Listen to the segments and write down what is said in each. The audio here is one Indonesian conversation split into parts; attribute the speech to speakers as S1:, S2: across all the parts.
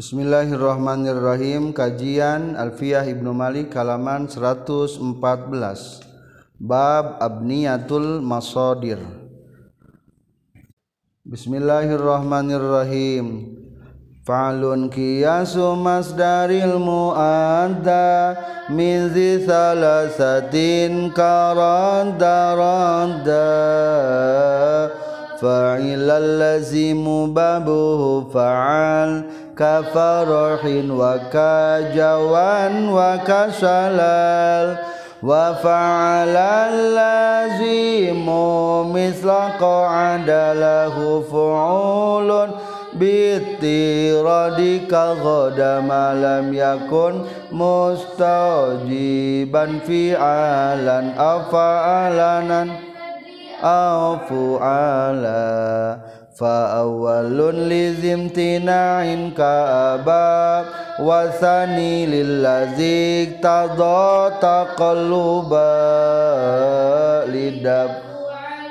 S1: Bismillahirrahmanirrahim. Kajian Alfiyah Ibnu Malik halaman 114 Bab Abniyatul Masadir Bismillahirrahmanirrahim. Fa'lun kiyasu masdaril mu'adda min zi salasatin karanda randa. Fa'ilal lazimu babuhu fa'al kafarohin wa kajawan wa kasalal wa fa'alal lazimu misla qa'ada lahu fu'ulun bitiradi ghada malam yakun mustajiban fi'alan afa'alanan afu'ala فأول لذي امتناع كأبا وثاني للذي اقتضى تقلبا لدب.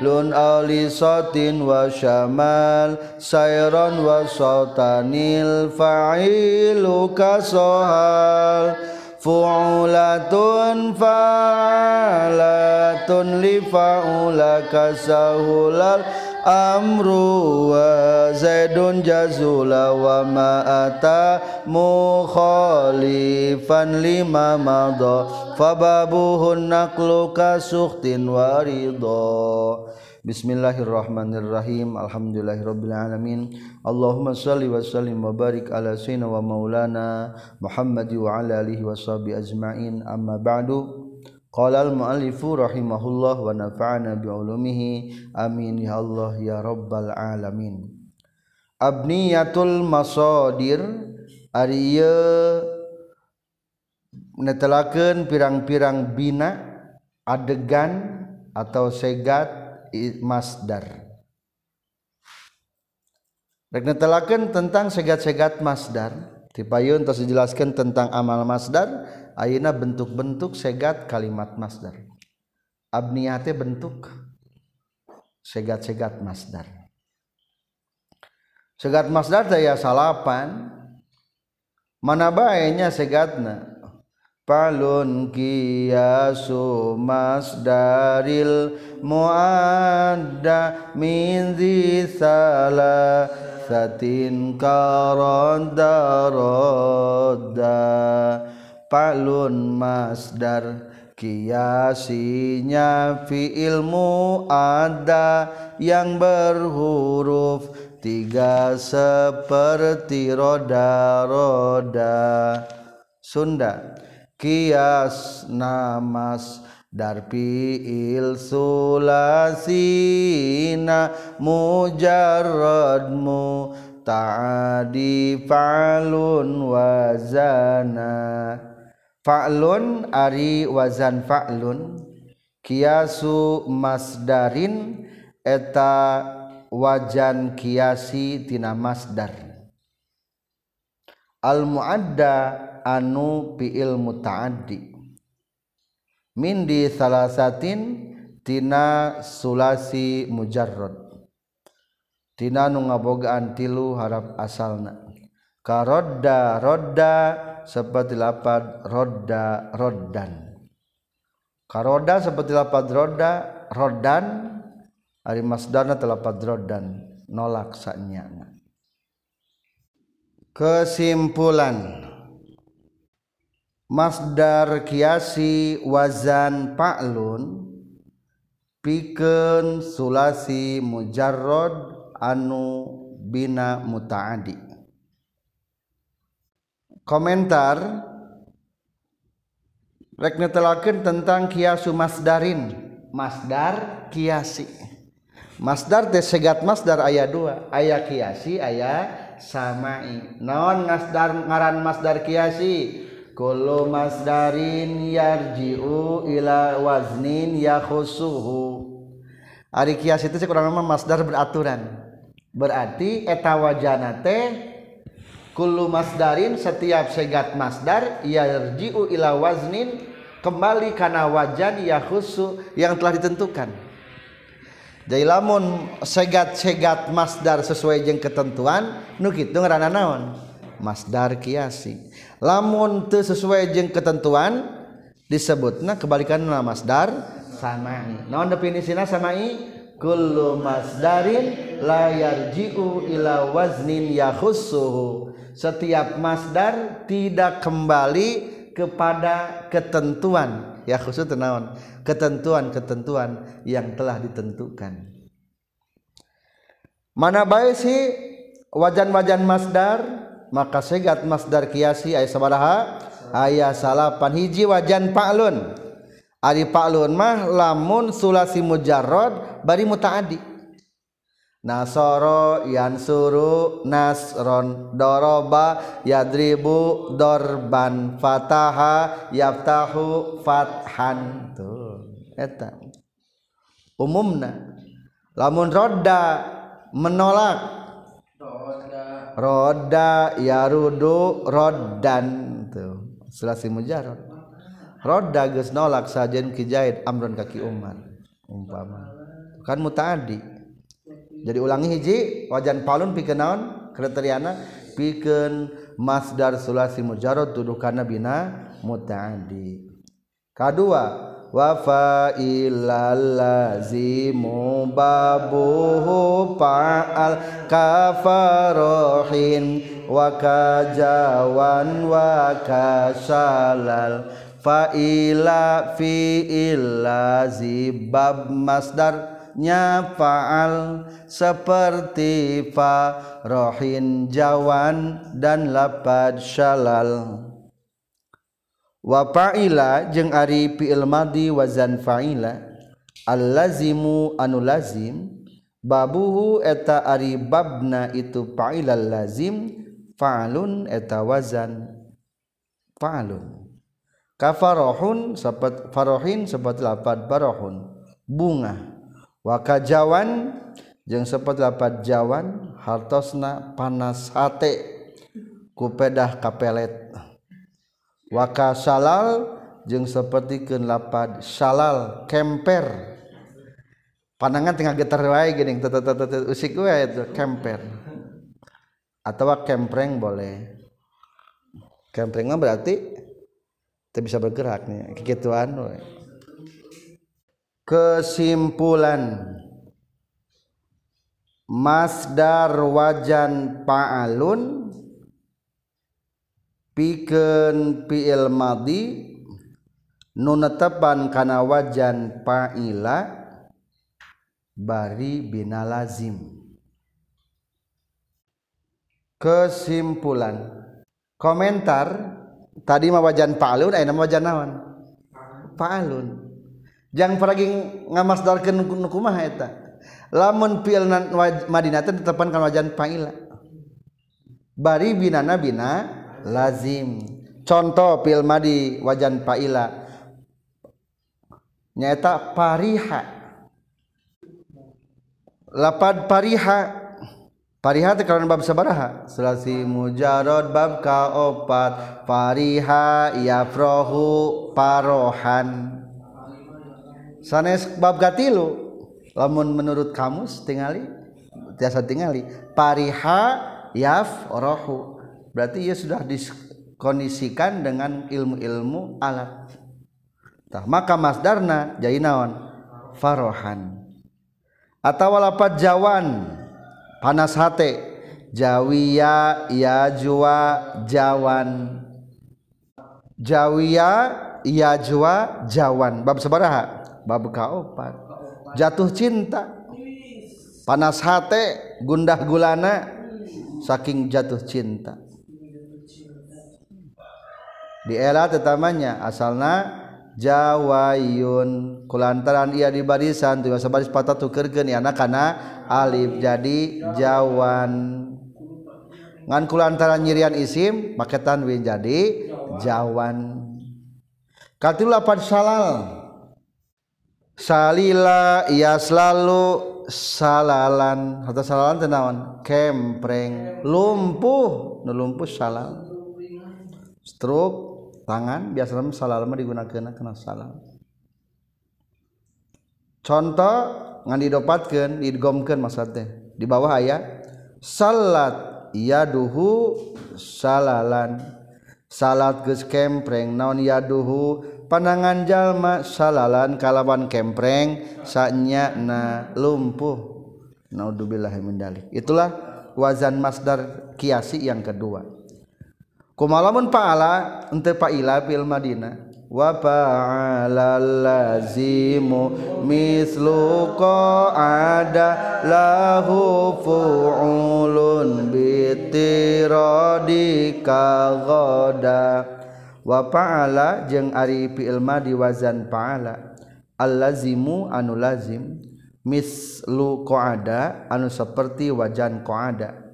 S1: لون أو لصوت وشمال سيرا وصوتان الفعيل كسهال. فعولة فعالة لفعولك سهل amru wa zaidun jazula wa ma'ata mukhalifan lima madha. Fababuhun naqlu ka suhtin waridha Bismillahirrahmanirrahim. Alhamdulillahirabbil alamin. Allahumma salli wa sallim wa barik ala sayyidina wa maulana Muhammad wa ala alihi wa sahbi ajmain. Amma ba'du. Qala al-mu'allifu rahimahullah wa nafa'ana bi'ulumihi amin ya Allah ya rabbal alamin. Abniyatul masadir ari ieu menetelakeun pirang-pirang bina adegan atau segat masdar. Rek netelakeun tentang segat-segat masdar, tipayun tos dijelaskan tentang amal masdar ayeuna bentuk-bentuk segat kalimat masdar. Abniyate bentuk segat-segat masdar. Segat masdar daya salapan. Mana baiknya segatna? Falun kiyasu masdaril muadda min zi satin karonda rodda Falun masdar kiasinya fi ilmu ada yang berhuruf tiga seperti roda-roda Sunda kias namas darpi il sulasina mujarradmu ta'adi fa'lun wazana fa'lun ari wazan fa'lun. Kiasu masdarin eta wajan kiasi tina masdar. Al muadda anu fiil mutaaddi. Mindi salasatin tina sulasi mujarrad. Tina nu ngabogaan tilu harap asalna. Karodda rodda seperti lapad roda rodan karoda seperti lapad roda rodan ari masdarna telapad rodan nolak sanya kesimpulan. Masdar kiasi wazan pa'lun pikeun sulasi mujarrad anu bina mutaadi komentar. Rek netelakeun tentang kiasu masdarin. Masdar kiasi. Masdar teh segat masdar aya dua. Aya kiasi aya samai. Naon masdar ngaran masdar kiasi? Kullu masdarin yarji'u ila waznin yakhusuhu. Ari kiasi teh kurang mah masdar beraturan. Berarti eta wajana teh kullu masdarin setiap segat masdar yarji'u ila waznin kembali karena wajan yakhusu yang telah ditentukan. Jadi lamun segat-segat masdar sesuai jeng ketentuan nu kitu ngaranna naon? Masdar Kiasi. Lamun sesuai jeng ketentuan disebut nah kebalikan Masdar sama non definisi samai? Masdarin layar jiu ila waznin yakhusuhu setiap masdar tidak kembali kepada ketentuan. Ya khusus tenawan ketentuan-ketentuan yang telah ditentukan. Mana baik sih wajan-wajan masdar? Maka segat masdar kiasi ayat sabaraha? Ayat salapan hiji wajan pa'lun. Ari pa'lun mah lamun sulasi mujarrad bari mutaaddi nasoro yansuru nasron doroba yadribu dorban fataha yaftahu fathan. Tuh eta. Umumna lamun roda menolak roda yarudu rodan tuh selasi mujarrad. Roda geus nolak sajen kijahid amron kaki umar. Umpama. Kan mutaaddi jadi ulangi hiji wajan palun pikeun naon? Kriteriana pikeun masdar sulasi mujarrad tuduhkanna bina mutaaddi. Kadua wa fa'ilal lazimu babuhu fa'al kafarohin wa kajawan wa kasalal fa'ila fi'il lazibab masdar nya faal seperti fa rohin jawan dan lapad syalal wa fa'ila jeung ari fi'il madi wazan fa'ila. Allazimu anu lazim babuhu eta ari babna itu fa'ilal lazim. Fa'alun eta wazan. Fa'alun. Kafarohun seperti farohin seperti lapad barohun bunga wakajawan jeung seperti dapat jawan hartosna panas hate kupedah kapelet. Waka salal jeung seperti lapad salal kemper. Pandangan tinggal getar wae geuning usik wae itu kemper. Atau kempreng boleh. Kempreng berarti tidak bisa bergerak nih kegituan kesimpulan. Masdar wajan pa'alun. Pikeun fi'il madi nu netepan kana wajan fa'ila bari bina lazim. Kesimpulan. Komentar. Tadi mah wajan fa'alun ayeuna eh wajan naon? Fa'alun jangan paraging ngamasdarkeun nukumah eta? Lamun pil madinah ditepan kan wajan fa'ila bari binana bina lazim. Contoh pil madi wajan fa'ila nyata pariha. Lapad pariha. Pariha teh karena bab sabaraha. Selasi mujarod bab kaopat. Pariha yafrohu parohan. Sanes bab gatilu. Lamun menurut kamus tingali tiasa tingali. Pariha yaf rohu. Berarti ia sudah dikondisikan dengan ilmu-ilmu alat. Tah, maka masdarna jadi naon farohan. Atau walapat jawan panas hate. Jawiya ya jua jawan. Jawiya ya jua jawan. Bab sabaraha bab kaopat. Jatuh cinta. Panas hate gundah gulana saking jatuh cinta. Di era tetamanya asalna jawayun. Kulantaran ia di barisan tu masa baris patah tukerkeun ya anak kana alif jadi jawan. Ngan kulantaran nyirian isim maketan win jadi jawan. Katilu lapan salal salila ia selalu salalan. Atau salalan tenawan kempreng. Lumpuh. Nu lumpuh salal. Stroke tangan. Biasa salal mah digunakeun kana salal. Contoh ngan didopatkeun digomkeun maksudnya di bawah aya salat. Yaduhu salalan. Salat geus kempreng. Naon yaduhu panangan jalma salalan kalawan kempreng saknya na lumpuh. Naudzubillah itulah wazan masdar kiasi yang kedua. Kumalamun paala ente paila fil Madinah. Wa fa'ala lazimu mislu ada lahu fu'ulun bitiradi kagoda wa fa'ala jeung Ari fi'il di wazan paala allazimu anu lazim mislu qa'ada anu seperti wajan qa'ada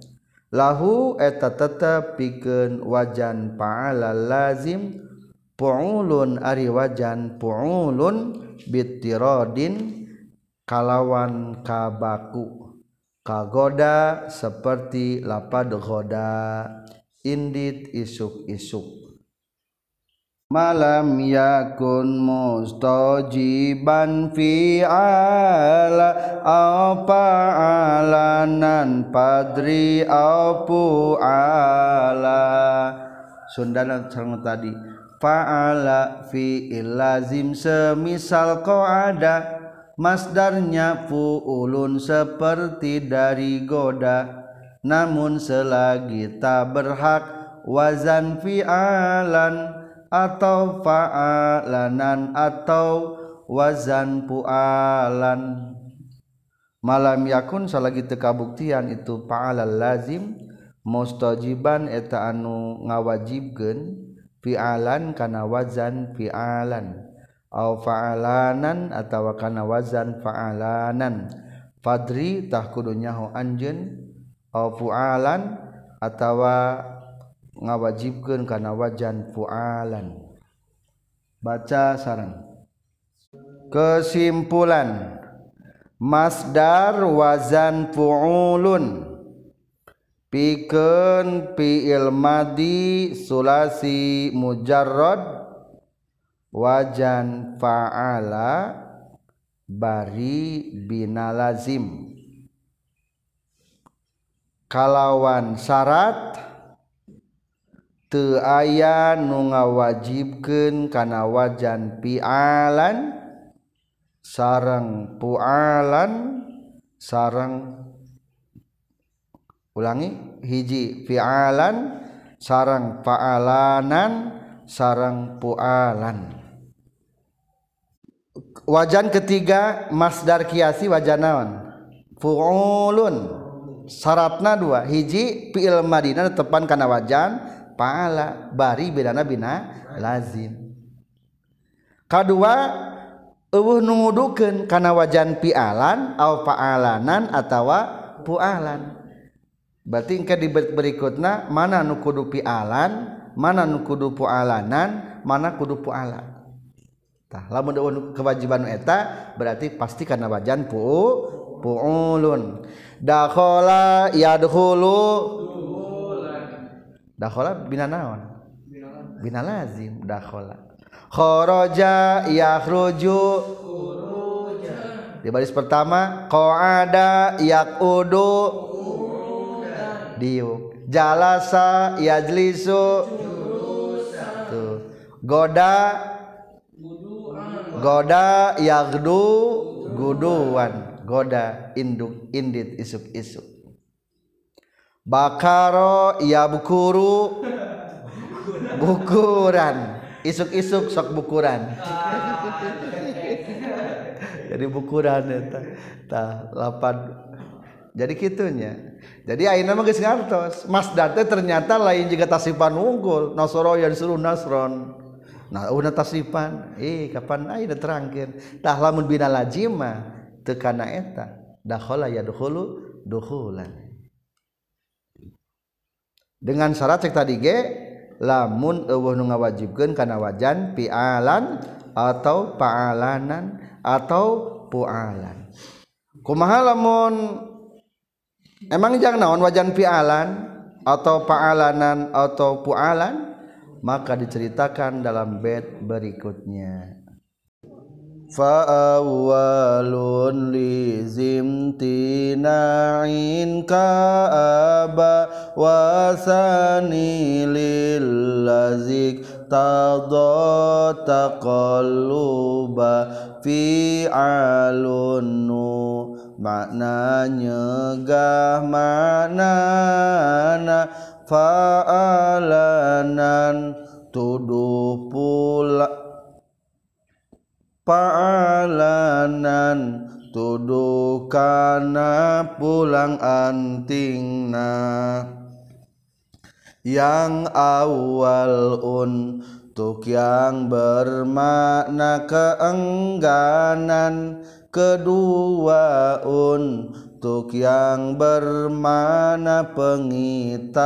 S1: lahu eta tetep pikeun wajan paala lazim puulun ari wajan puulun bitirodin kalawan kabaku. Kagoda seperti lapad goda indit isuk-isuk. Malam yakun mustajiban fi ala apa alanan padri apu ala. Sundana sareng tadi fa'ala fi lazim semisal ada masdarnya fuulun seperti dari goda. Namun selagi tak berhak wazan fi'alan atau faalanan atau wazan pualan. Malam yakun salagi tekabuktian itu faalal lazim mustajiban eta anu ngawajibkeun fi'alan kana wazan fi'alan. Au fa'alanan atawa kana wazan fa'alanan. Fadri tah kudu nyaho anjeun au fu'alan atawa ngawajibkan karena wajan fualan. Baca saran kesimpulan. Masdar wazan fuulun. Pikeun fiil madi sulasi mujarrad. Wajan faala bari bina lazim. Kalawan syarat. teu aya nu ngawajibkeun kana wajan pialan sarang pualan sarang ulangi hiji pialan sarang paalanan sarang pualan. Wajan ketiga masdar kiasi wajan naon? Fuulun. Syaratna dua hiji fi'il madinah tepan kana wajan pahala bari bedana bina lazim. Kedua eueuh nu ngudukeun kana wajan pialan au paalanan atawa pualan. Berarti engke di berikutna mana nu kudu pialan mana nu kudu pualanan mana kudu puala. Tah lamun kewajiban eta berarti pasti kana wajan pu puulun. Dakhala yadkhulu dakhala bina naon? Bina lazim. Dakhala kharaja yakhruju. Di baris pertama qa'ada yaqudu diuk. Jalasa yajlisu. Tuh goda. Goda yagdu. Guduan. Goda induk indit isuk isuk bakaro ya bukuru. Bukuran. Isuk-isuk sok bukuran. Jadi bukuran eta tah lapan. Jadi kitunya. Jadi ayeuna mah geus ngartos. Masdar teh ternyata lain juga tasipan unggul. Nasoro yang disuruh nasron. Nah udah tasipan. Eh kapan ayeuna terangkeun? Tah lamun bina lazima teu kana eta. Dakhala yadkhulu dukhulan dengan syarat cek tadi ge lamun eueuh nu ngawajibkeun kana wajan pialan atau paalanan atau pualan. Kumaha lamun emang jangan naon wajan pialan atau paalanan atau pualan? Maka diceritakan dalam bait berikutnya. Fa'awwalun lizimtina'in ka'aba wasani lillazik tadha taqalluba fi alunnu makna nyegah maknana fa'alanan tuduh pula palanan tuduh kana pulang antingna yang awal untuk yang bermakna keengganan. Kedua untuk yang bermakna pengitaran.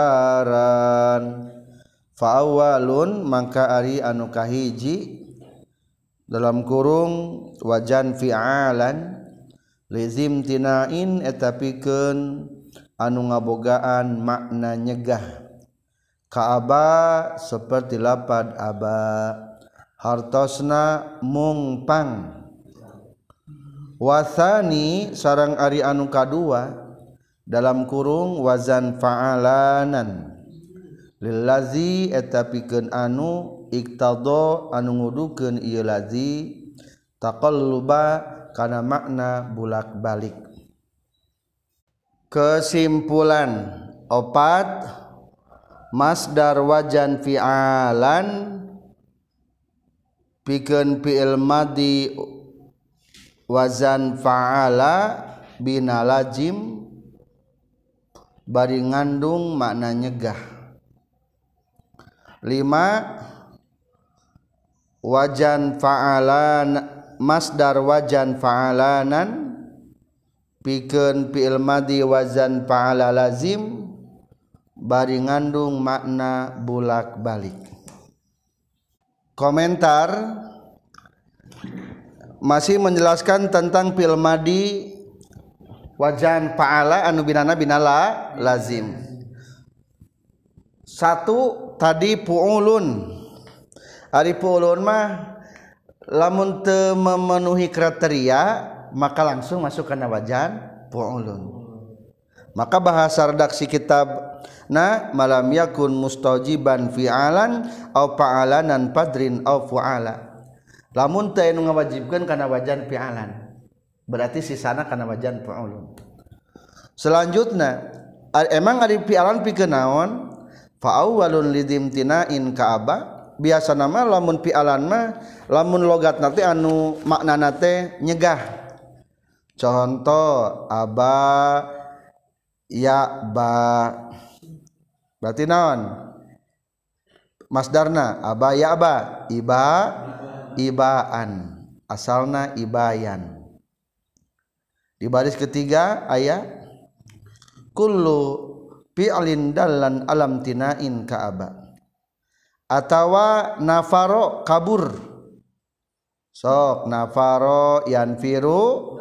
S1: Fa'awalun maka ari anu kahiji. Dalam kurung wajan fi'alan. Lizim tinain etapikeun anu ngabogaan makna nyegah. Kaaba seperti lapad aba. Hartosna mungpang wasani sarang ari anu kadua dalam kurung wazan faalanan. Lillazi eta pikeun anu iktado anu ngudukeun ieu lazi taqalluba kana makna bulak-balik. Kesimpulan opat masdar wajan fi'alan. Pikeun fi'il madi wazan fa'ala bina lazim bari ngandung makna nyegah. Lima wajan fa'alan masdar wajan fa'alanan. Pikeun fi'il madi wazan fa'ala lazim bari ngandung makna bulak-balik. Komentar masih menjelaskan tentang film madi wajan paala anu binana binala lazim. Satu tadi puulun. Ari puulun mah lamun te memenuhi kriteria maka langsung masuk karena wajan puulun. maka bahasa redaksi kitab na malam yakun mustajiban fi'alan au fa'alanan padrin au fu'ala. Lamun teu anu ngawajibkeun kana wajan fi'alan berarti sisana kana wajan fa'ulun selanjutnya emang ada fi'alan pikeun naon? Fa'awwalun lidimtina'in ka'aba biasa nama lamun pialan mah lamun logat nanti anu makna nate nyegah. Contoh aba ya ba berarti naon? Masdarna aba ya ba iba ibaan. Asalna ibayan. Di baris ketiga ayat kullu fi'lin dallan alam tinain ka'aba atawa nafaro kabur. Sok nafaro yanfiru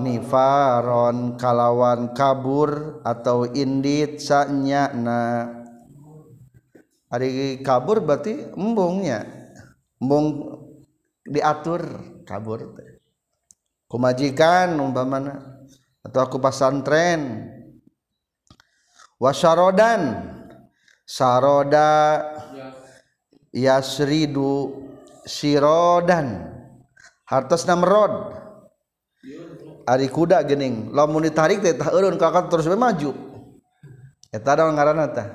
S1: nifaron kalawan kabur atau indit sanya na hari kabur berarti embungnya embung diatur kabur. Kumajikan umpamana atau aku pasantren wasyarodan saroda yasridu sirodan. Hartos namrod ari kuda gening. Lamun ditarik teh tah eureun kakak terus maju. Eta da ngaranna teh?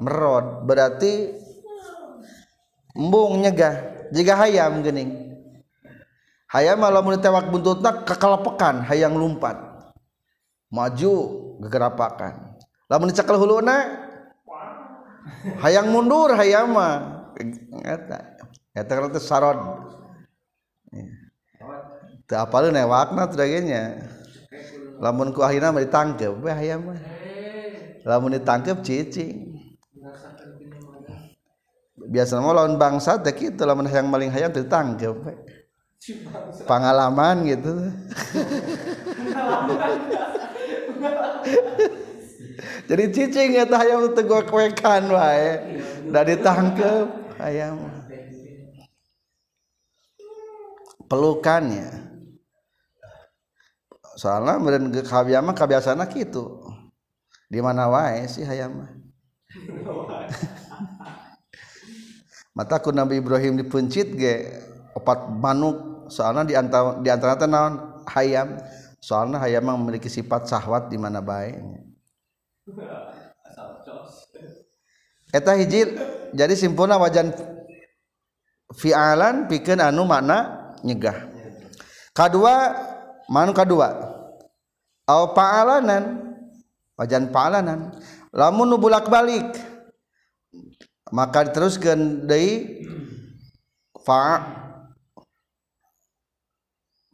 S1: Merod. Berarti embung nyegah. Jika hayam gening. Hayam lamun ditewak buntutna kekelepekan hayang lumpat. Maju gegerapakan. Lamun dicekel huluna hayang mundur hayam mah. Sarod apa wakna sebagainya lamunku akhirnya ditangkap lamun ditangkap cicing. Biasa mau lawan bangsa tak itu lamun yang paling hayang ditangkap pengalaman gitu. Jadi cicing ya hayang teguk kwekan wae. Udah ditangkap ayam. Pelukannya soalnya meureun kabiama kabiasana kitu. Di mana wae sih hayam mata ku Nabi Ibrahim dipencit ge opat manuk. Soalnya di antara di antara naon? Hayam. Soalnya hayam memiliki sifat sahwat di mana baik eta hiji jadi simpulna wajan fi'alan pikeun anu makna nyegah. Kadua man kedua au paalanan wajan paalanan. Lamun nu bulak balik maka diteruskan dari fa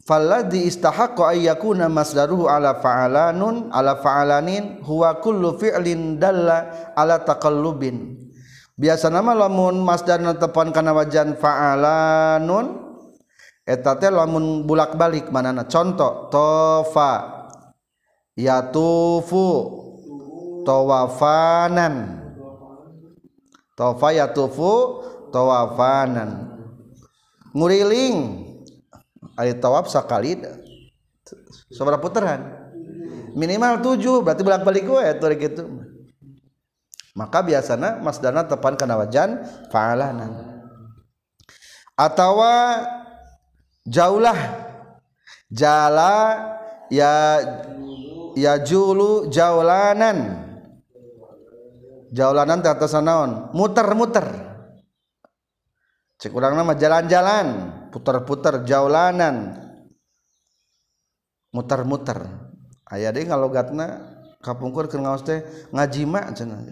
S1: falladhi istahaqqa ayyakuna masdaruhu ala fa'alanun ala fa'alanin huwa kullu fi'lin dalla ala taqallubin. Biasa nama lamun masdarna tepan kana wajan fa'alanun etate lamun bulak-balik manana contoh tofa yatufu tawafanan tofa yatufu tawafanan nguriling ari tawaf sakali seberapa putaran minimal tujuh berarti bolak balik gue itu gitu maka biasanya mas dana tepan karena wajan faalanan. Atau jaulah jala ya ya julu jaulanan. Jaulanan tata naon? Muter-muter cek urang nama jalan-jalan. Putar-putar jaulanan. Muter-muter aya deh ngalogatna kapungkur ke ngaos teh ngajima cenah.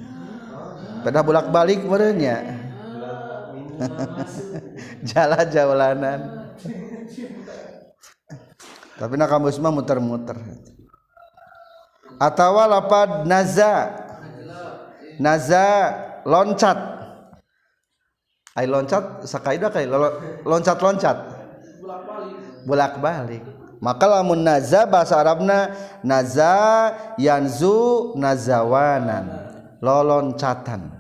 S1: Pada bolak-balik merenya jala jaulanan. Tapi nak kamu semua muter-muter. Atau lapad naza. Naza loncat. Ay loncat sakaidah kai. Loncat-loncat. Bolak-balik. Maka lamun naza bahasa Arabna naza yanzu nazawanan. Loloncatan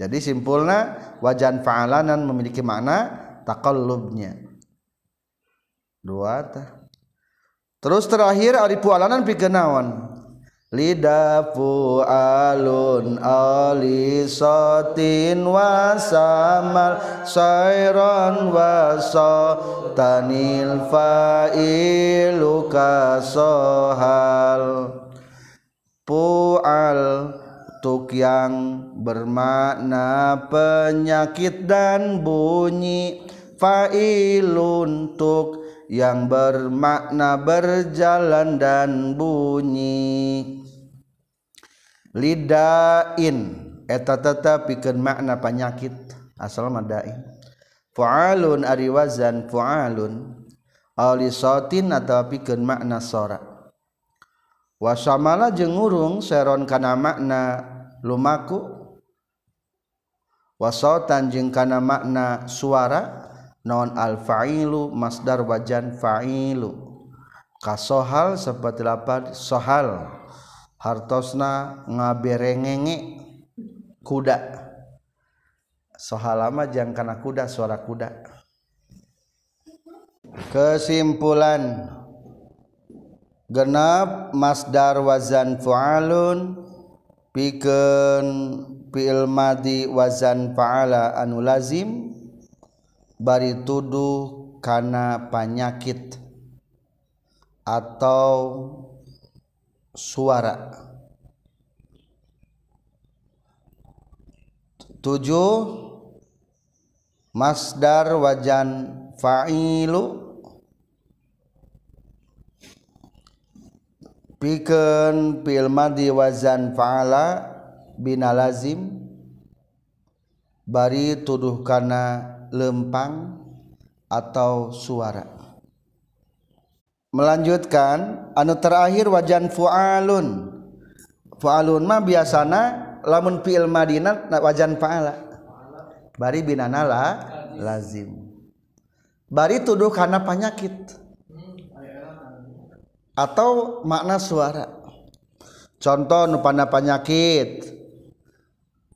S1: jadi simpulnya wajan fa'alanan memiliki makna takallubnya dua tah terus terakhir ari pualanan pikenawan lidafu alun alisatin wasamal sayron wasotanil fa'ilu kasohal pu'al tuk yang bermakna penyakit dan bunyi fa'ilun tuk yang bermakna berjalan dan bunyi. Lidain eta tetap pikeun makna penyakit. Asal madain fualun ari wazan fualun. Alisatin atau pikeun makna sora. Wasamala jeung urung seron kana makna lumaku wasautan jeung kana makna suara non al-fa'ilu masdar wajan fa'ilu. Kasohal seperti lapan sohal. Hartosna ngaberengenge kuda. Sohal lama jangan karena kuda suara kuda. Kesimpulan. Genap masdar wazan fu'alun pikeun fi'il madi wazan fa'ala anu lazim bari tuduh karena penyakit atau suara. Tujuh masdar wajan fa'ilu pikeun fil madi wazan fa'ala bina lazim bari tuduh kana lempang atau suara. Melanjutkan anu terakhir wajan fu'alun. Fu'alun mah biasana lamun fi'il madinat wajan fa'ala. Bari binanala lazim. Bari tuduh kana penyakit atau makna suara. Contoh nu penyakit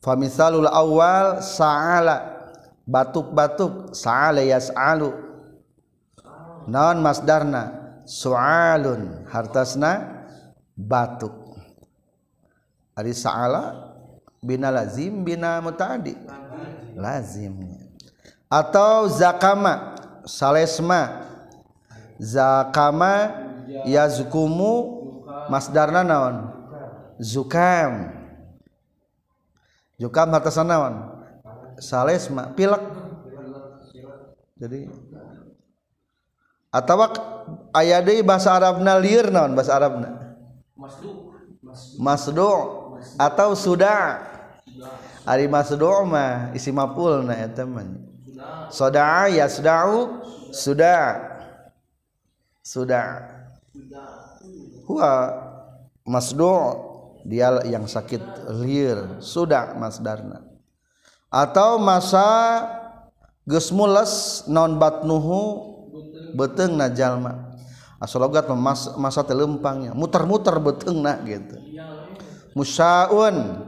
S1: famisalul awal sa'ala. Batuk-batuk saalu non masdarna soalun hartasna batuk. Hari saala bina lazim bina mutadi lazimnya. Atau zakama salesma. Zakama yazkumu masdarna naon? Zukam zukam hartasna naon? Salesma pilek. Jadi atau ayat deui bahasa Arabna lieur naon bahasa Arabna? Masdu. Atau sudah ari masdu mah isi maf'ulna eta mah. Sodaa yasda'u sudah sudah huwa masdu dia yang sakit liur sudah masdarna atau masa geus mules non batnuhu beteng na jalma. Asalogat masa, masa telempangnya muter-muter beteng na gitu. Musaun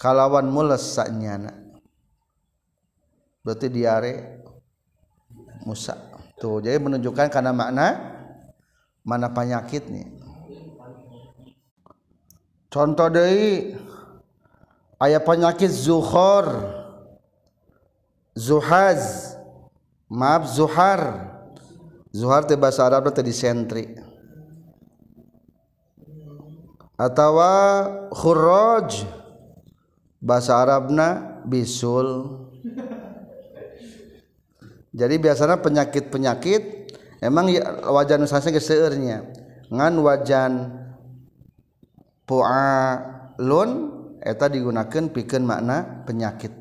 S1: kalawan mules saknyana berarti diare musa. Tuh jadi menunjukkan karena makna mana penyakit nih? Contoh dari ayat penyakit zuhor zuhaz maaf zuhar. Zuhar teh bahasa Arab teh disentri atau khurraj bahasa Arabna bisul. Jadi biasanya penyakit-penyakit emang ya, wajan nusasnya geseurnya ngan wajan pu'alun eta digunakan pikeun makna penyakit.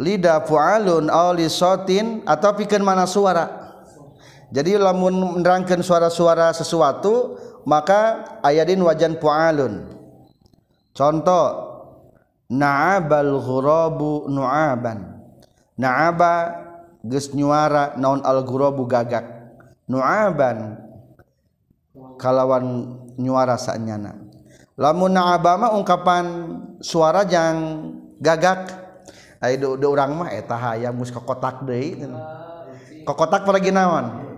S1: Lidah fu'alun aw sotin atau pikeun mana suara. Jadi lamun menerangkan suara-suara sesuatu maka ayadin wajan pu'alun. Contoh naabal ghurabu nuaban. Naaba geus nyuara naon al ghurabu gagak. Nuaban kalawan nyuara sanyana. Lamun naaba mah ungkapan suara jang gagak. Ai de urang mah eta hayam geus kokotak deui. Kokotak pergi naon?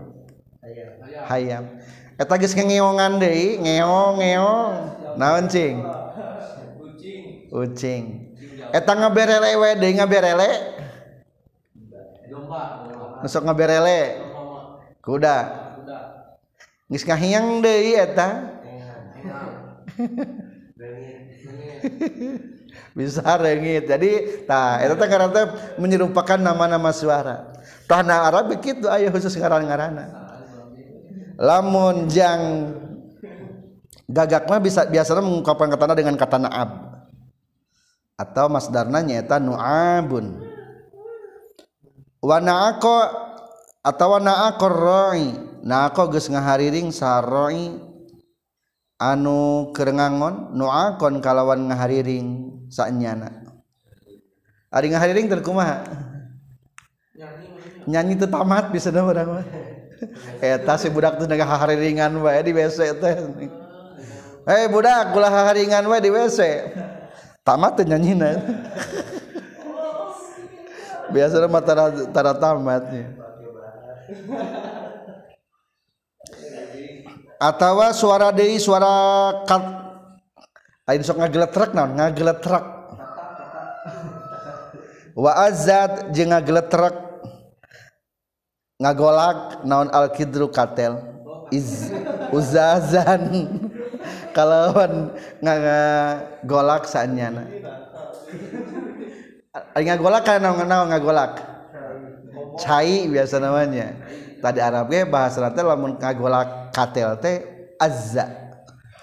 S1: Hayam. Eta geus ngeongan deui ngeong ngeong. Naon cing? Ucing. Eta ngaberele we deui ngaberele. Domba. Masuk ngaberele. Kuda. Kuda. Geus ngahiang deui eta. bisa rengit jadi nah itu teh karena menyerupakan nama-nama suara tanah Arab begitu ayah khusus ngaran-ngarana lamun jang gagak mah bisa biasanya mengungkapkan kata dengan kata naab atau masdarna nyaeta nu'abun. Wa naako atau naako roi. Naako geus ngahariring saroi. Anu kerengangon nu'akon kalawan ngahariring saknyana ari ngahariring terkumaha nyanyi teu tamat bisa da urang mah. Eta si budak teh naga hariringan wae di WC teh. Hei budak kula haringan wae di WC tamat teh nyanyina biasanya mah tara, tara tamatnya atau suara deui suara kat. Ain sok ngageletrak naon? Ngageletrak wa azat jeung ngageletrak ngagolak naon al kidru katel? Iz uzazan kalawan ngagolak saanyana Ari ngagolak kan naon naon ngagolak cai biasa namanya. Tadi Arab ge bahasa teh lamun ngagolak katel teh azza.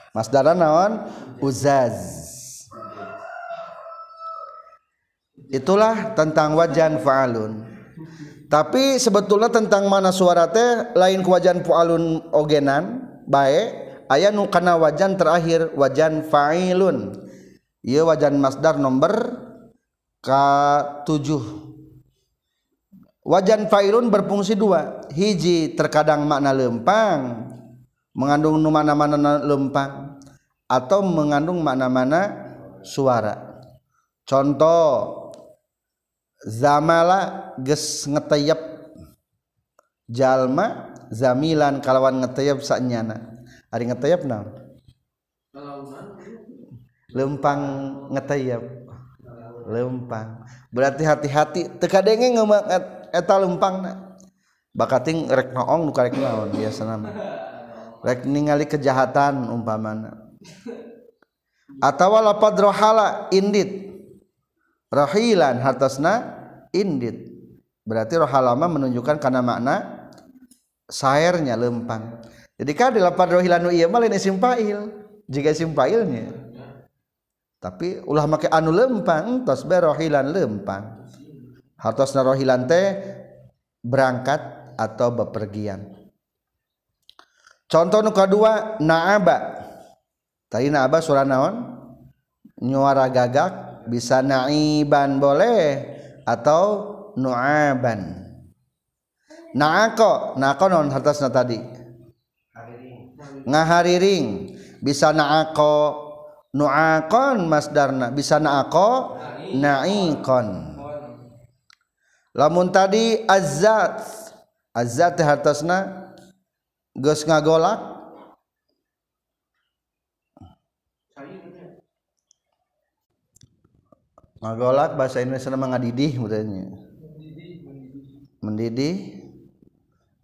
S1: Masdara naon? Uzaz. Itulah tentang wajan fa'alun. Tapi sebetulnya tentang mana suara teh lain ku wajan fa'alun ogenan bae aya nu kana wajan terakhir wajan fa'ilun. Ieu wajan masdar nomor ka 7 wajan failun berfungsi dua. Hiji terkadang makna lempang mengandung nu mana-mana lempang atau mengandung mana-mana suara. Contoh zamala ges ngeteyep. Jalma zamilan kalawan ngeteyep saknyana ari ngeteyep naon lempang ngeteyep lempang. Berarti hati-hati. Teka denge ngomong eta lempang bakating rek noong nu karek naon biasa nama rek ningali kejahatan umpamana atawa lapad rohala indit. Rahilan hartasna indit. Berarti rohalama menunjukkan karena makna sairnya lempang jadi kan di lapad rohilan nu iya lain isim fa'il jika isim fa'ilnya tapi ulah make anu lempang tos be rohilan lempang. Hartosna rohilan teh berangkat atau bepergian. Contoh nu kedua naaba. Tadi naaba surah naon? Nyuara gagak bisa naiban boleh atau nuaban. Naako naako non hartasna tadi ngahariring. Bisa naako. Nuakon masdarna bisa naako? Naikon. Lamun tadi azat. Azat hartasna geus ngagolak. Ngagolak bahasa Indonesia nama ngadidih mudahnya mendidih.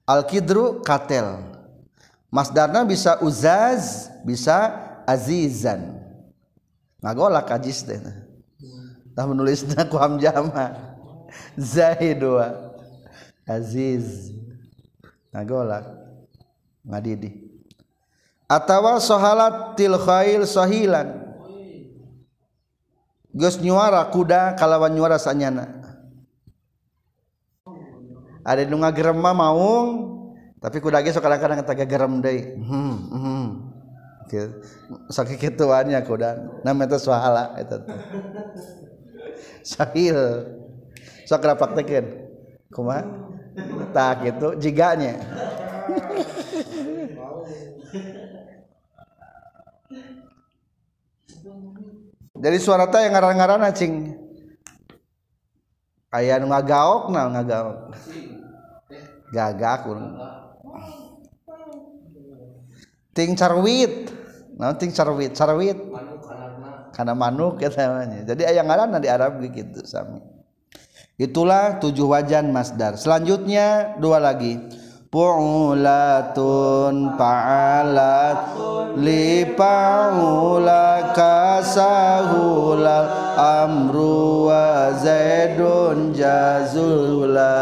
S1: Al-kidru katel Masdarna bisa uzaz, bisa azizan. Ngagolak ajis teh. Tah menulisna ku hamjama. Zaidwa. Aziz. Ngagolak. Ngadidi. Atawa sohalat til khail sahilan. Geus nyuara kuda kalawan nyuara sanyana. Ada nu ngagrema maung tapi kuda ge sok kadang-kadang teu gerem deui. Hmm hmm. Sakit kituannya kuda. Teh swahala eta. Teh sahil. Sok rapaktekeun kumaha tah kitu jiganya. Dari suara yang ngaran-ngaran ayah nu ngagaok nah ngagaok. Gagak ting carwit nah ting carwit carwit karena manuk ya namanya. Jadi ayah ngaran di Arab gitu sami. Itulah tujuh wajan masdar selanjutnya dua lagi. Pu'ulatun pa'alat li pa'ula kasahulal amru wa zaidun jazula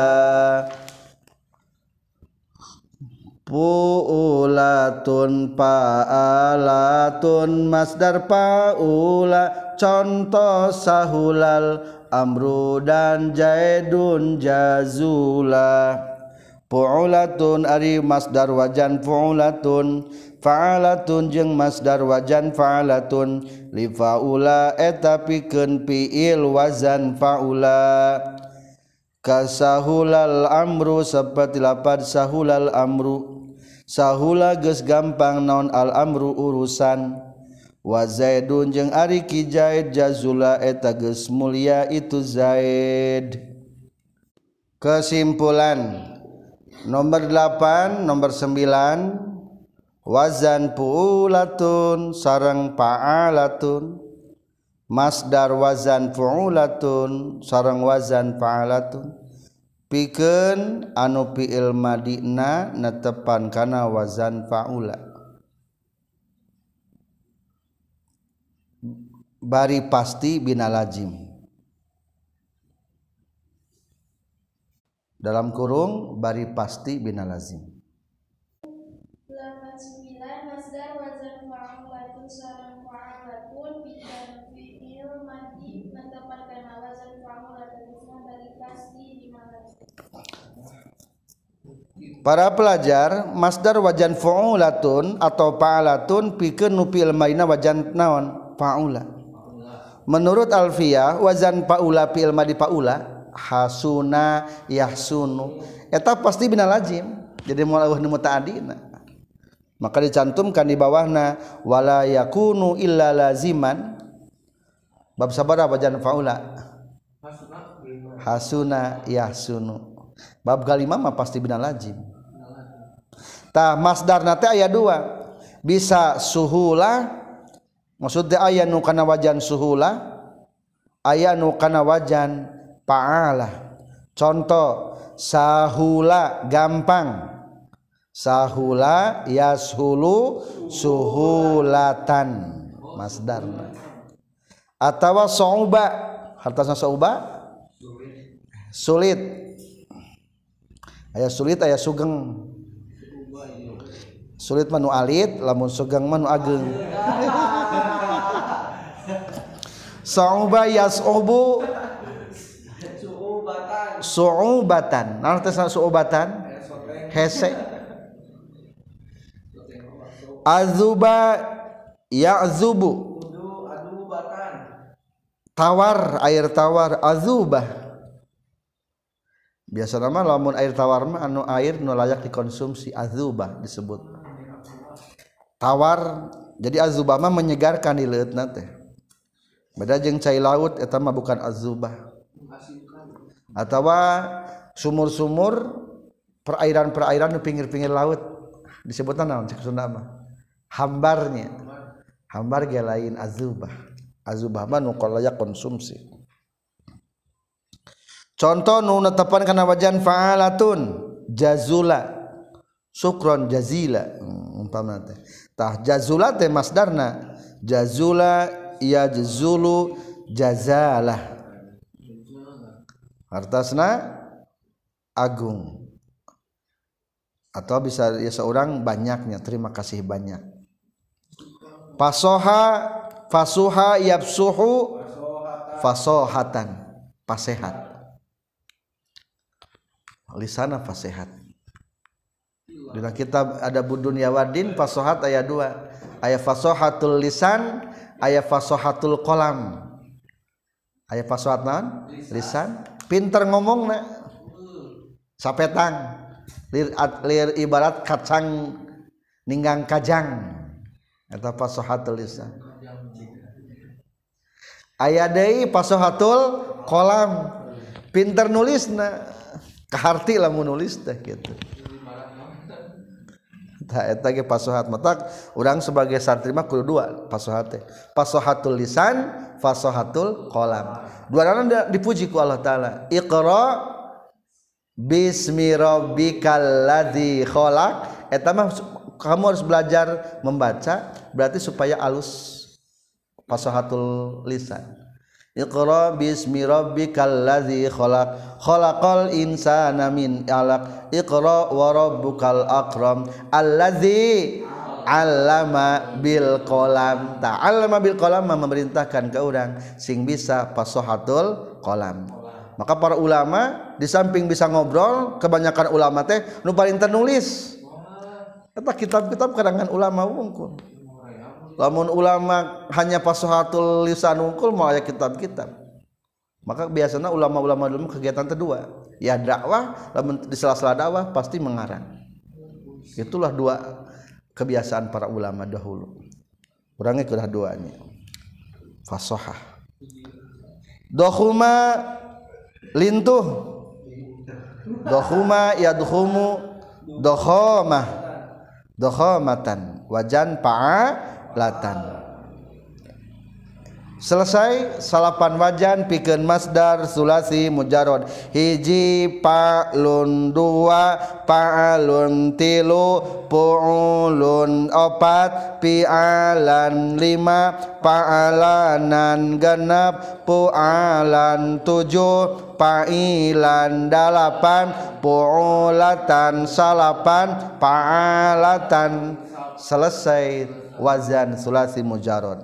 S1: Pu'ulatun pa'alatun masdar pa'ula. Contoh sahulal amru dan jaidun jazula. Pu'ulatun ari masdar wajan pu'ulatun. Fa'alatun jeung masdar wajan fa'alatun. Li fa'ula eta pikeun fiil wazan fa'ula. Kasahulal amru seperti lapad sahulal amru sahula geus gampang naon al-amru urusan. Wa zaidun jeung ari ki zaid jazula eta geus mulia itu zaid. Kesimpulan nomor 8 nomor 9 wazan puulatun sareng pa'alatun. Masdar wazan puulatun sareng wazan pa'alatun. pikeun anu fiil madina netepan kana wazan faula. Bari pasti bina lazim dalam kurung bari pasti bina lazim. para pelajar masdar wajan faulatun atau fa'alatun pikeun nu fi'il madina wajan naon? Faula. Menurut alfiah wazan faula fi'il madi faula? Hasuna yahsunu. Eta pasti bina lazim. Jadi moal eueuh nu maka dicantumkan di bawahna wala yakunu illa laziman. Bab sabara wajan faula? hasuna yahsunu. Bab kalimah mah pasti bina lazim tah masdar nate aya dua. Bisa suhula maksudnya aya nu kana wajan suhula aya nu kana wajan paala contoh sahula gampang. Sahula yashulu suhulatan. Masdarna. Atawa sauba hartasna sauba sulit. Ayah sulit ayah sugeng. Sulit manu alit lamun sugeng manu ageng. Sauba yasubu. Suubatan nah suubatan hese. Azuba ya'zubu. Tawar air tawar. Azubah biasa nama lamun air tawarma anu air nu layak dikonsumsi azubah disebut. Tawar jadi azubah mah menyegarkan di leut nate beda jeng cai laut eta mah bukan azubah atau sumur-sumur perairan-perairan di pinggir-pinggir laut. Disebutkan naon cek Sunda mah? Hambarnya. Hambar ge lain azubah azubah mah nu layak konsumsi. Contoh nu netepan kana wajan fa'alatun. Jazula. Sukron jazila. Hmm, umpama teh. Tah jazula teh masdarna. Jazula yajzulu jazalah. Artasna agung. Atau bisa ya seorang banyaknya. Terima kasih banyak. Fasoha fasuha yapsuhu fasohatan. Pasehat lisana fasehat di kitab ada budun yawadin fasohat ayat dua. Ayat fasohatul lisan ayat fasohatul kolam. Ayat fasohat non lisan. Pinter ngomong na sapetang. Lir, lir ibarat kacang ninggang kajang. Eta fasahatul lisan. Aya deui fasahatul kolam. Pinter nulisna kaharti lamun nulis teh gitu eta ge pasohat matak urang sebagai santri mah kudu dua pasohat teh. Pasohatul lisan fasohatul kolam. Dua nana dipuji ku Allah taala. Iqra bismi rabbikal ladzi khalaq. Eta mah kamu harus belajar membaca berarti supaya alus pasohatul lisan. Iqra bismi rabbikal ladzi khalaq. Khalaqal insana min 'alaq. Iqra wa rabbukal akram. Allazi 'allama bil qalam. Ta'allama bil qalam memerintahkan ke orang sing bisa fasahatul qalam. Maka para ulama di samping bisa ngobrol kebanyakan ulama teh nu paling ternulis. Eta kitab-kitab karangan ulama wungkul. Lamun ulama hanya pasohatul lisan wungkul mau aya kitab-kitab. Maka biasanya ulama-ulama dulu kegiatan kedua, ya dakwah, lamun di sela-sela dakwah pasti mengarang. Itulah dua kebiasaan para ulama dahulu. Kurangnya kedah duanya. Fasohah. Dohuma lintuh. Dohuma yadhumu dohomah dohomatan wajan latan. Selesai salapan wajan pikeun masdar sulasi mujarod hiji pa'lun dua pa'alun tilu pu'ulun opat pi'alan lima pa'alanan genap pu'alan tujuh pa'ilan dalapan pu'ulatan salapan pa'alatan. Selesai wazan sulasi mujarod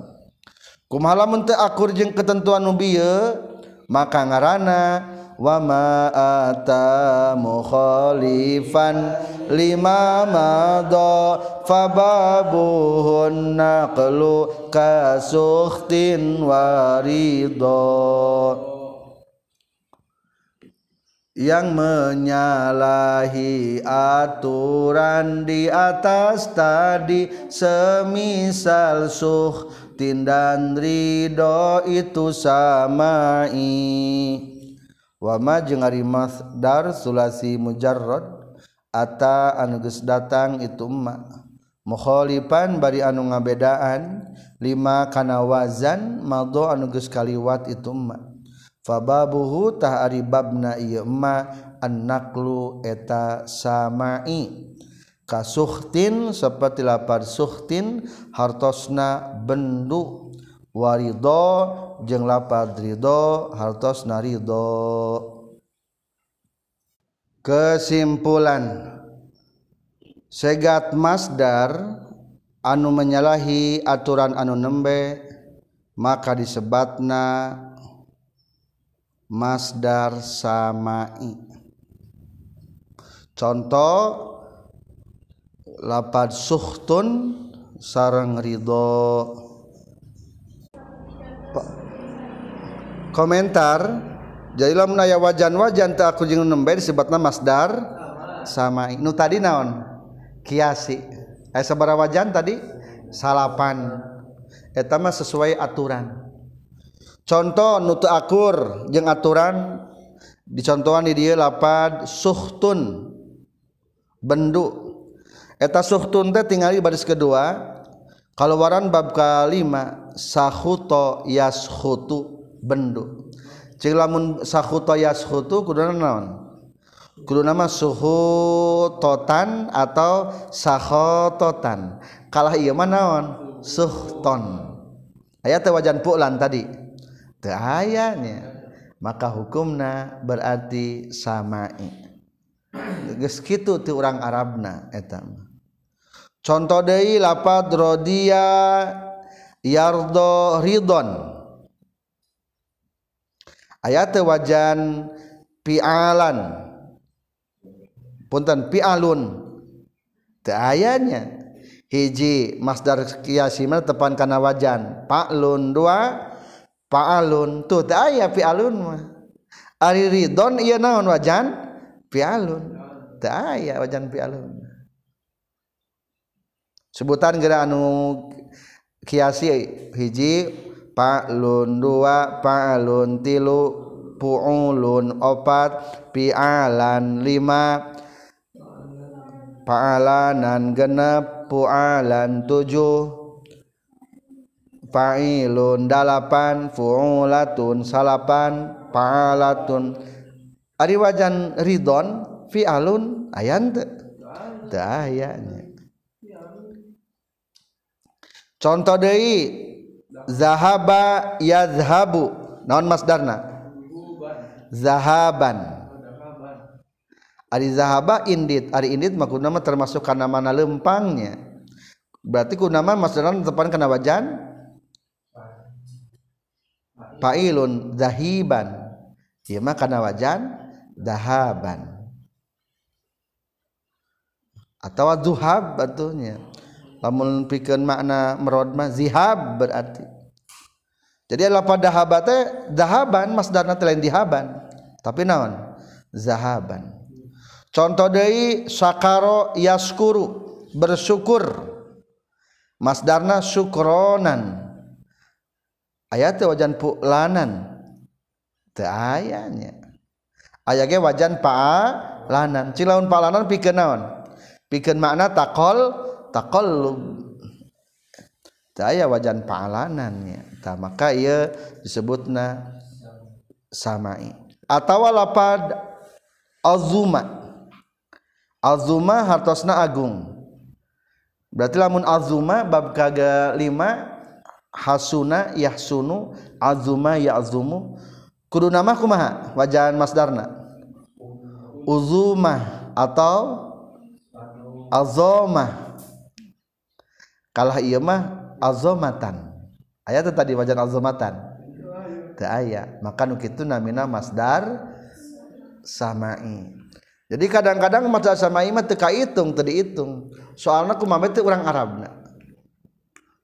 S1: kumaha lamun teu akur jeung ketentuan nu maka ngaranna wa ma ata mukhalifan lima madha fababuhun naqlu kasukhtin waridha yang menyalahi aturan di atas tadi. Semisal suh tindan ridho itu samai. Wama jeung ari masdar sulasi mujarrad. Ata anu geus datang itu ma. Mukhalifan bari anu ngabedaan. Lima kana wazan madho anu geus kaliwat itu ma. fababuhu tah ari babna ieu ma annaqlu eta samai. Kasuhtin seperti lapar suhtin hartosna bendu. Warido jeung lapar rido hartosna rido kesimpulan. Segat masdar anu menyalahi aturan anu nembe maka disebatna masdar samai. Contoh lapad suhtun sarang ridho. Komentar jadi lamun aya wajan-wajan teu aku jeung nembe disebutna masdar samai. Nu tadi naon? Kiasi. Aya sabaraha wajan tadi salapan. Eta mah sesuai aturan contoh nutu akur jeung aturan. Dicontohan di dia lapad suhtun. Bendu. Eta suhtun teh tinggali baris kedua. Kalau waran bab kalima sahuto yashutu. Bendu. Cik lamun sahuto yashutu kuduna naon? Kudu nama suhu totan atau sahototan kalah iya mah naon? Suhton. Ayat wajan pulan tadi. Ayanya maka hukumna berarti samai. Geus kitu ti urang Arabna eta contoh deui lapad rodiya yardo ridon. Ayat wajan pialan. Punten pialun. Teu ayanya hiji masdar kiasi mana tepan kana wajan. Paklun dua fa'alun tuh teh aya fi'alun mah. Ari ridon ieu naon wajan? Fi'alun teh aya wajan fi'alun sebutan geura anu kiasi hiji fa'lun dua fa'lun tilu pu'ulun opat fi'alan lima fa'alanan genep pu'alan tujuh fa'ilun dalapan fu'ulatun salapan fa'alatun. Ari wajan ridon fi'alun ayan teu teu contoh deui zahaba yazhabu. Naon masdarna? Zahaban. Ari zahaba indit. Ari indit kunama termasuk kana mana lempangnya. Berarti kunama masdarna tepan kana wajan fa'ilun zahiban. Ieu mah kana wajan? Dahaban atau zuhab batunya. Lamun pikeun makna merod mah zihab berarti. Jadi lafaz dahaba teh dahaban masdarna teh lain dihaban. Tapi naon? Zahaban. Contoh deui sakaro yaskuru bersyukur. Masdarna syukronan ayat wajan pulanan teu aya nya. Aya ge wajan paalanan cilaun palanan pikeun naon? Pikeun makna takol taqallub teu aya wajan paalanan nya. Tah maka ieu disebutna samai. Atawa lapad azuma. Azuma hartosna agung. Berarti lamun azuma bab kaga lima hasuna yahsunu azuma ya'zumu. Kudu nama kumaha? Wajan masdarna. Uzuma atau azoma kalah iya mah azomatan. Ayat tadi wajan azomatan. Teu aya. Maka nu kitu namina masdar samai. Jadi kadang-kadang masdar samai mah teu kaitung teu diitung. Soalna kumaha teh urang arabna.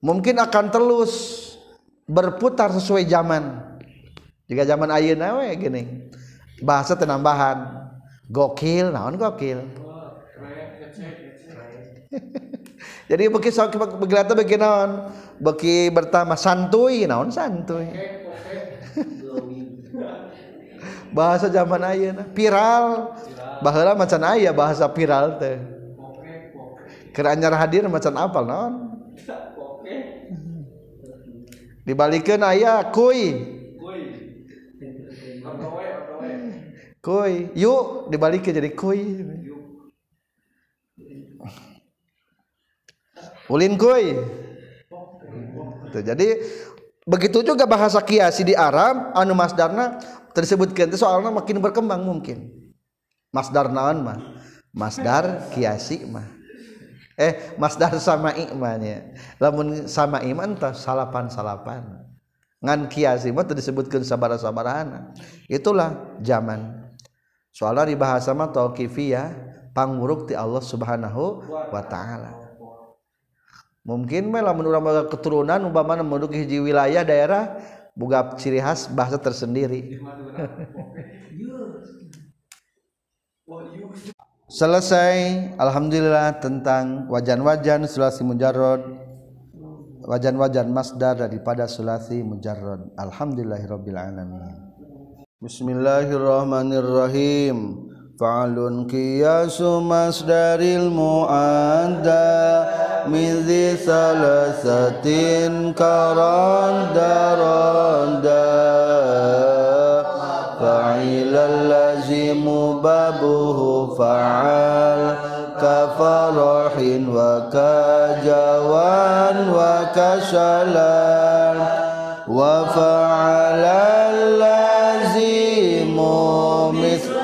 S1: Mungkin akan terus berputar sesuai zaman. Jika zaman ayeuna we gini. Bahasa tenambahan. Gokil naon gokil? Jadi beki sok begelata beki naon? Beki bertambah santuy naon santuy bahasa zaman ayeuna. Viral. Baheula macan aya bahasa viral teh. Keur hadir macan apal naon dibalikin ayah kui kui yuk dibalikin jadi kui ulin kui Tuh, jadi begitu juga bahasa kiasi di Arab anu masdarna tersebutkan itu soalnya makin berkembang mungkin. Masdar naon mah. Masdar kiasi mah. Eh masdar sama ikmanya lamun sama iman entah salapan salapan ngan kiasi mah disebutkan sabara sabarana itulah zaman. Soalnya di bahasa mah tauqifiyah panguruk ti Allah Subhanahu wa taala. Mungkin mah lamun urang keturunan umpamana menduduki hiji wilayah daerah boga ciri khas bahasa tersendiri selesai alhamdulillah tentang wajan-wajan sulasi mujarrad. Wajan-wajan masdar daripada sulasi mujarrad. Alhamdulillahirabbil alamin Bismillahirrahmanirrahim. Fa'alun qiyasu masdaril mu'adda Midhi salasatin karanda فعال كفرح وكجوان وكشلال وفعل اللازم مثل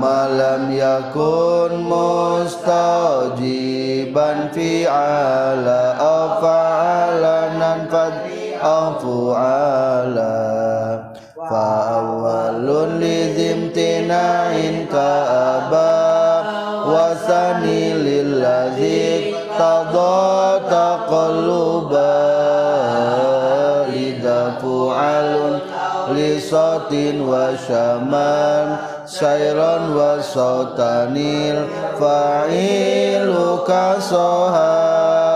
S1: ما لم يكن lisatin wa syaman sayron wa sautanil fa'ilu kasohan